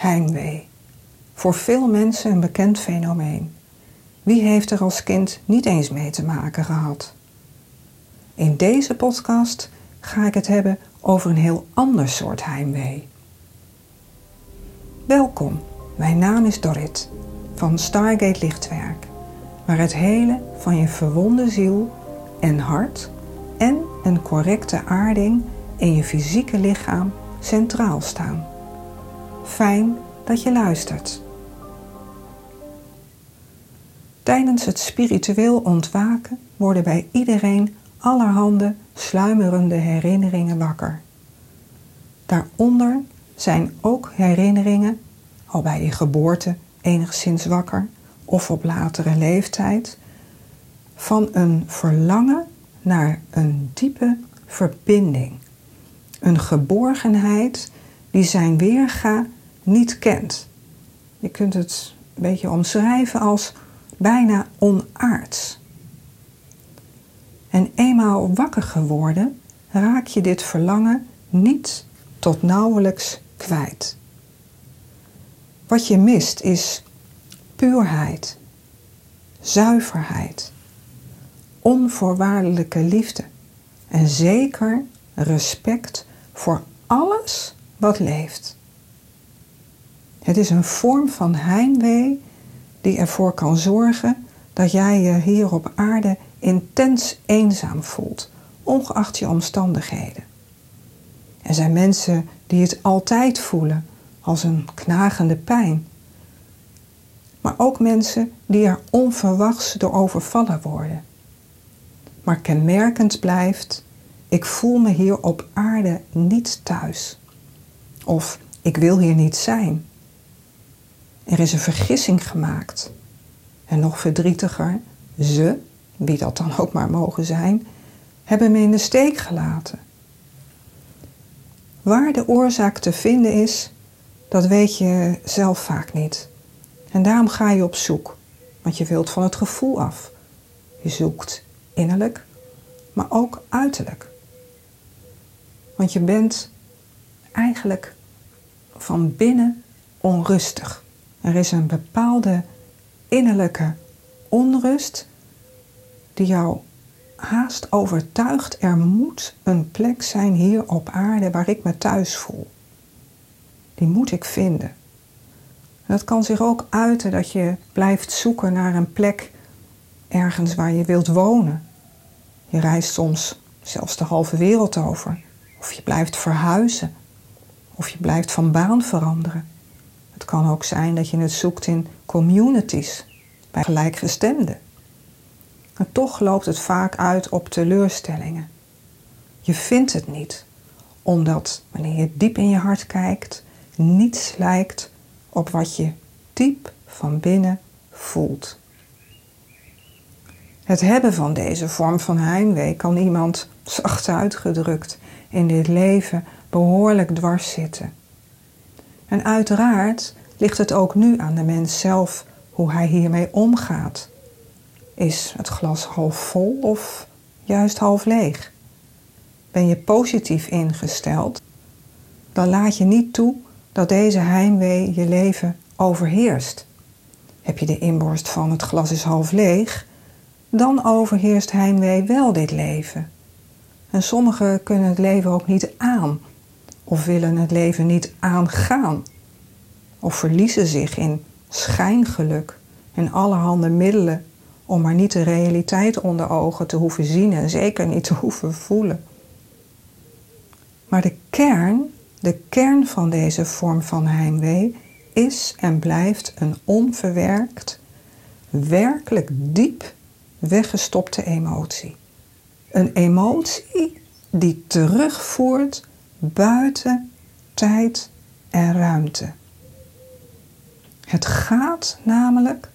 Heimwee. Voor veel mensen een bekend fenomeen. Wie heeft er als kind niet eens mee te maken gehad? In deze podcast ga ik het hebben over een heel ander soort heimwee. Welkom, mijn naam is Dorrit van Stargate Lichtwerk, waar het hele van je verwonde ziel en hart en een correcte aarding in je fysieke lichaam centraal staan. Fijn dat je luistert. Tijdens het spiritueel ontwaken worden bij iedereen allerhande sluimerende herinneringen wakker. Daaronder zijn ook herinneringen, al bij je geboorte enigszins wakker of op latere leeftijd, van een verlangen naar een diepe verbinding. Een geborgenheid die zijn weerga niet kent. Je kunt het een beetje omschrijven als bijna onaards. En eenmaal wakker geworden, raak je dit verlangen niet tot nauwelijks kwijt. Wat je mist is puurheid, zuiverheid, onvoorwaardelijke liefde en zeker respect voor alles wat leeft. Het is een vorm van heimwee die ervoor kan zorgen dat jij je hier op aarde intens eenzaam voelt, ongeacht je omstandigheden. Er zijn mensen die het altijd voelen als een knagende pijn. Maar ook mensen die er onverwachts door overvallen worden. Maar kenmerkend blijft, ik voel me hier op aarde niet thuis. Of ik wil hier niet zijn. Er is een vergissing gemaakt. En nog verdrietiger, ze, wie dat dan ook maar mogen zijn, hebben me in de steek gelaten. Waar de oorzaak te vinden is, dat weet je zelf vaak niet. En daarom ga je op zoek, want je wilt van het gevoel af. Je zoekt innerlijk, maar ook uiterlijk. Want je bent eigenlijk van binnen onrustig. Er is een bepaalde innerlijke onrust die jou haast overtuigt er moet een plek zijn hier op aarde waar ik me thuis voel. Die moet ik vinden. dat kan zich ook uiten dat je blijft zoeken naar een plek ergens waar je wilt wonen. Je reist soms zelfs de halve wereld over. Of je blijft verhuizen. Of je blijft van baan veranderen. Het kan ook zijn dat je het zoekt in communities, bij gelijkgestemden. En toch loopt het vaak uit op teleurstellingen. Je vindt het niet, omdat wanneer je diep in je hart kijkt, niets lijkt op wat je diep van binnen voelt. Het hebben van deze vorm van heimwee kan iemand, zacht uitgedrukt, in dit leven behoorlijk dwars zitten. En uiteraard ligt het ook nu aan de mens zelf hoe hij hiermee omgaat. Is het glas half vol of juist half leeg? Ben je positief ingesteld, dan laat je niet toe dat deze heimwee je leven overheerst. Heb je de inborst van het glas is half leeg, dan overheerst heimwee wel dit leven. En sommigen kunnen het leven ook niet aan, of willen het leven niet aangaan, of verliezen zich in schijngeluk en allerhande middelen om maar niet de realiteit onder ogen te hoeven zien en zeker niet te hoeven voelen. Maar de kern, de kern van deze vorm van heimwee is en blijft een onverwerkt, werkelijk diep weggestopte emotie. Een emotie die terugvoert buiten tijd en ruimte. Het gaat namelijk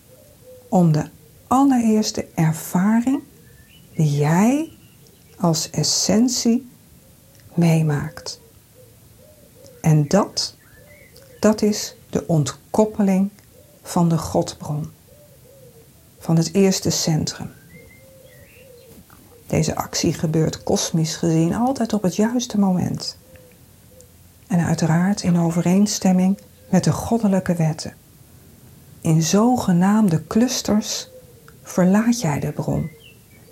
om de allereerste ervaring die jij als essentie meemaakt. En dat, dat is de ontkoppeling van de Godbron, van het eerste centrum. Deze actie gebeurt kosmisch gezien altijd op het juiste moment. En uiteraard in overeenstemming met de goddelijke wetten. In zogenaamde clusters verlaat jij de bron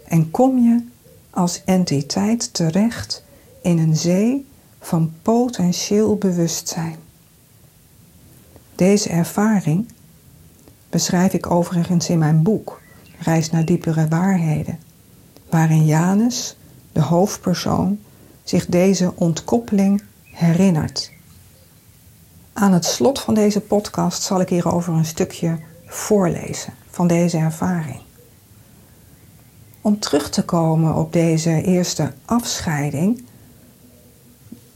en kom je als entiteit terecht in een zee van potentieel bewustzijn. Deze ervaring beschrijf ik overigens in mijn boek Reis naar diepere waarheden, waarin Janus, de hoofdpersoon, zich deze ontkoppeling herinnert. Aan het slot van deze podcast zal ik hierover een stukje voorlezen van deze ervaring. Om terug te komen op deze eerste afscheiding.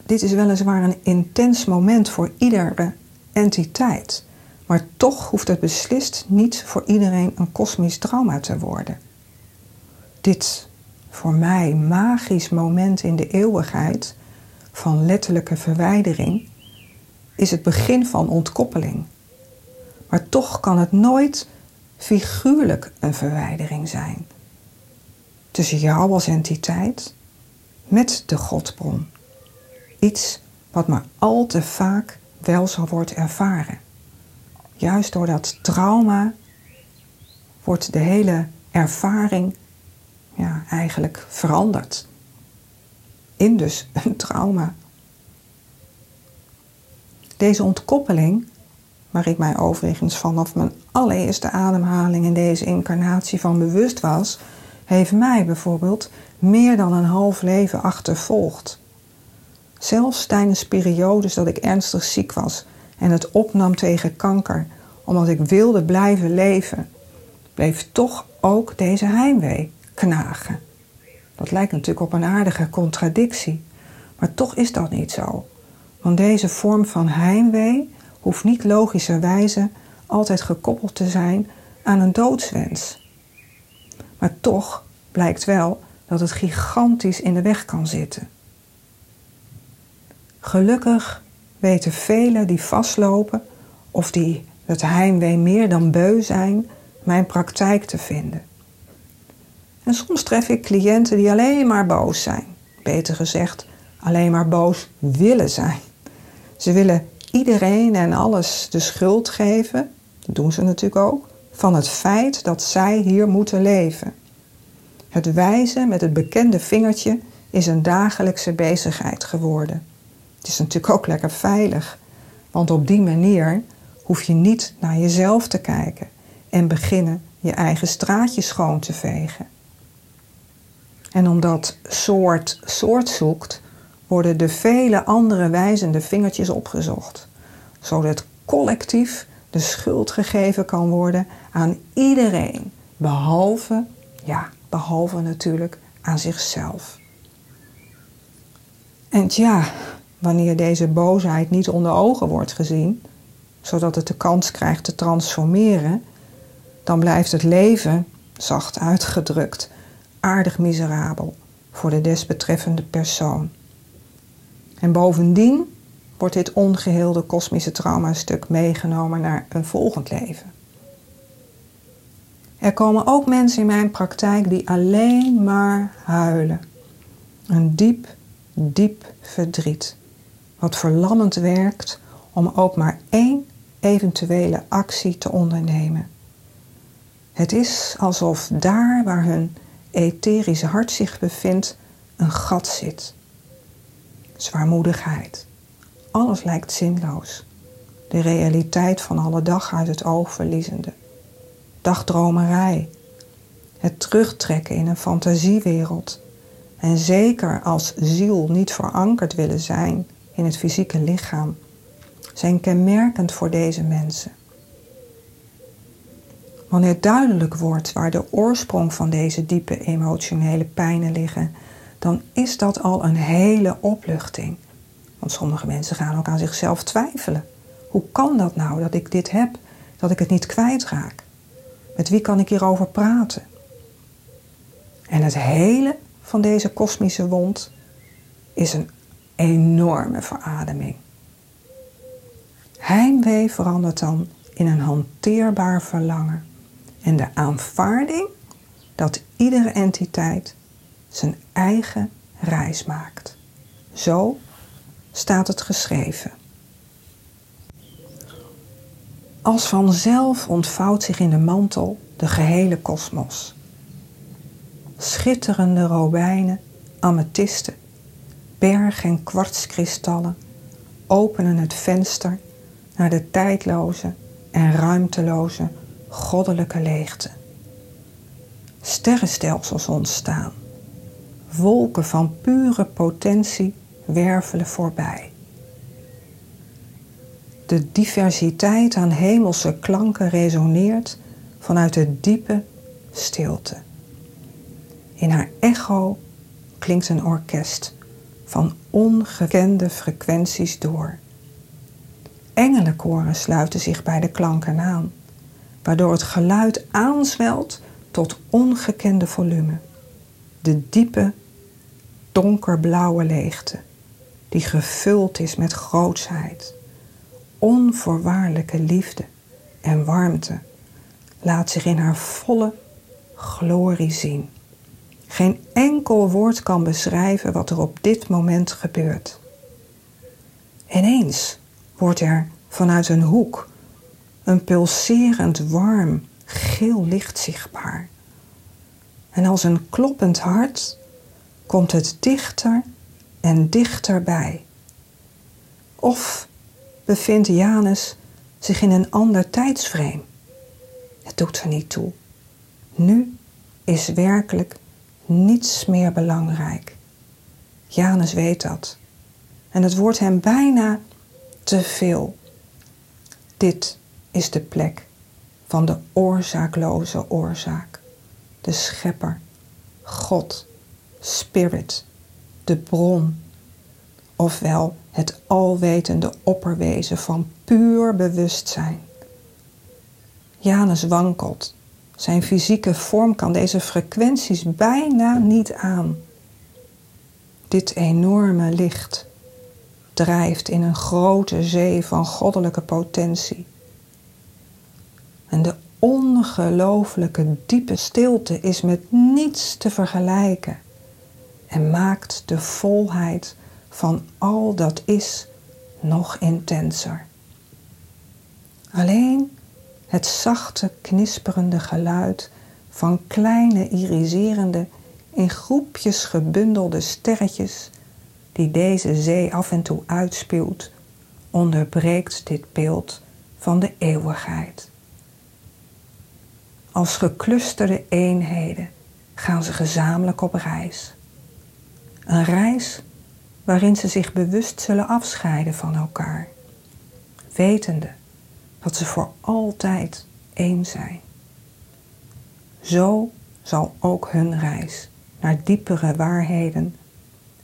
Dit is weliswaar een intens moment voor iedere entiteit, maar toch hoeft het beslist niet voor iedereen een kosmisch trauma te worden. Dit voor mij magisch moment in de eeuwigheid van letterlijke verwijdering is het begin van ontkoppeling. Maar toch kan het nooit figuurlijk een verwijdering zijn. Tussen jou als entiteit met de Godbron. Iets wat maar al te vaak wel zal wordt ervaren. Juist door dat trauma wordt de hele ervaring ja, eigenlijk veranderd. In dus een trauma. Deze ontkoppeling, waar ik mij overigens vanaf mijn allereerste ademhaling in deze incarnatie van bewust was, heeft mij bijvoorbeeld meer dan een half leven achtervolgd. Zelfs tijdens periodes dat ik ernstig ziek was en het opnam tegen kanker, omdat ik wilde blijven leven, bleef toch ook deze heimwee knagen. Dat lijkt natuurlijk op een aardige contradictie, maar toch is dat niet zo. Want deze vorm van heimwee hoeft niet logischerwijze altijd gekoppeld te zijn aan een doodswens. Maar toch blijkt wel dat het gigantisch in de weg kan zitten. Gelukkig weten velen die vastlopen of die het heimwee meer dan beu zijn, mijn praktijk te vinden. En soms tref ik cliënten die alleen maar boos zijn. Beter gezegd, alleen maar boos willen zijn. Ze willen iedereen en alles de schuld geven, dat doen ze natuurlijk ook, van het feit dat zij hier moeten leven. Het wijzen met het bekende vingertje is een dagelijkse bezigheid geworden. Het is natuurlijk ook lekker veilig, want op die manier hoef je niet naar jezelf te kijken en beginnen je eigen straatje schoon te vegen. En omdat soort soort zoekt, worden de vele andere wijzende vingertjes opgezocht, zodat collectief de schuld gegeven kan worden aan iedereen, behalve, ja, behalve natuurlijk aan zichzelf. En ja, wanneer deze boosheid niet onder ogen wordt gezien, zodat het de kans krijgt te transformeren, dan blijft het leven, zacht uitgedrukt, aardig miserabel voor de desbetreffende persoon. En bovendien wordt dit ongeheelde kosmische traumastuk meegenomen naar een volgend leven. Er komen ook mensen in mijn praktijk die alleen maar huilen. Een diep, diep verdriet, wat verlammend werkt om ook maar één eventuele actie te ondernemen. Het is alsof daar waar hun etherische hart zich bevindt, een gat zit. Zwaarmoedigheid. Alles lijkt zinloos. De realiteit van alle dag uit het oog verliezende. Dagdromerij. Het terugtrekken in een fantasiewereld. En zeker als ziel niet verankerd willen zijn in het fysieke lichaam, zijn kenmerkend voor deze mensen. Wanneer duidelijk wordt waar de oorsprong van deze diepe emotionele pijnen liggen, dan is dat al een hele opluchting. Want sommige mensen gaan ook aan zichzelf twijfelen. Hoe kan dat nou dat ik dit heb, dat ik het niet kwijtraak? Met wie kan ik hierover praten? En het hele van deze kosmische wond is een enorme verademing. Heimwee verandert dan in een hanteerbaar verlangen en de aanvaarding dat iedere entiteit zijn eigen reis maakt. Zo staat het geschreven. Als vanzelf ontvouwt zich in de mantel de gehele kosmos. Schitterende robijnen, amethysten, berg- en kwartskristallen openen het venster naar de tijdloze en ruimteloze goddelijke leegte. Sterrenstelsels ontstaan. Wolken van pure potentie wervelen voorbij. De diversiteit aan hemelse klanken resoneert vanuit de diepe stilte. In haar echo klinkt een orkest van ongekende frequenties door. Engelenkoren sluiten zich bij de klanken aan, waardoor het geluid aanzwelt tot ongekende volume. De diepe, donkerblauwe leegte, die gevuld is met grootsheid, onvoorwaardelijke liefde en warmte, laat zich in haar volle glorie zien. Geen enkel woord kan beschrijven wat er op dit moment gebeurt. Ineens wordt er vanuit een hoek een pulserend warm geel licht zichtbaar. En als een kloppend hart komt het dichter en dichterbij. Of bevindt Janus zich in een ander tijdsframe? Het doet er niet toe. Nu is werkelijk niets meer belangrijk. Janus weet dat. En het wordt hem bijna te veel. Dit is de plek van de oorzaakloze oorzaak. De schepper, God, spirit, de bron. Ofwel het alwetende opperwezen van puur bewustzijn. Janus wankelt zijn fysieke vorm kan deze frequenties bijna niet aan. Dit enorme licht drijft in een grote zee van goddelijke potentie. En de ongelooflijke diepe stilte is met niets te vergelijken en maakt de volheid van al dat is nog intenser. Alleen het zachte, knisperende geluid van kleine, iriserende, in groepjes gebundelde sterretjes die deze zee af en toe uitspuwt, onderbreekt dit beeld van de eeuwigheid. Als geclusterde eenheden gaan ze gezamenlijk op reis. Een reis waarin ze zich bewust zullen afscheiden van elkaar, wetende dat ze voor altijd één zijn. Zo zal ook hun reis naar diepere waarheden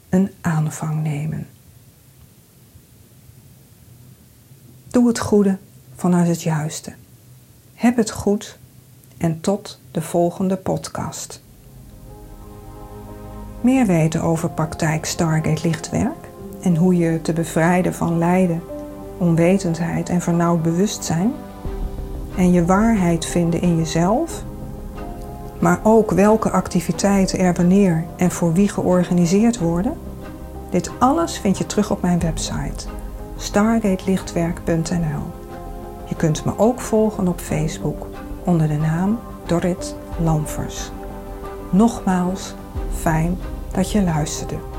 een aanvang nemen. Doe het goede vanuit het juiste. Heb het goed en tot de volgende podcast. Meer weten over praktijk Stargate Lichtwerk en hoe je te bevrijden van lijden onwetendheid en vernauwd bewustzijn. En je waarheid vinden in jezelf. Maar ook welke activiteiten er wanneer en voor wie georganiseerd worden. Dit alles vind je terug op mijn website stargatelichtwerk.nl. Je kunt me ook volgen op Facebook onder de naam Dorrit Lamfers. Nogmaals, fijn dat je luisterde.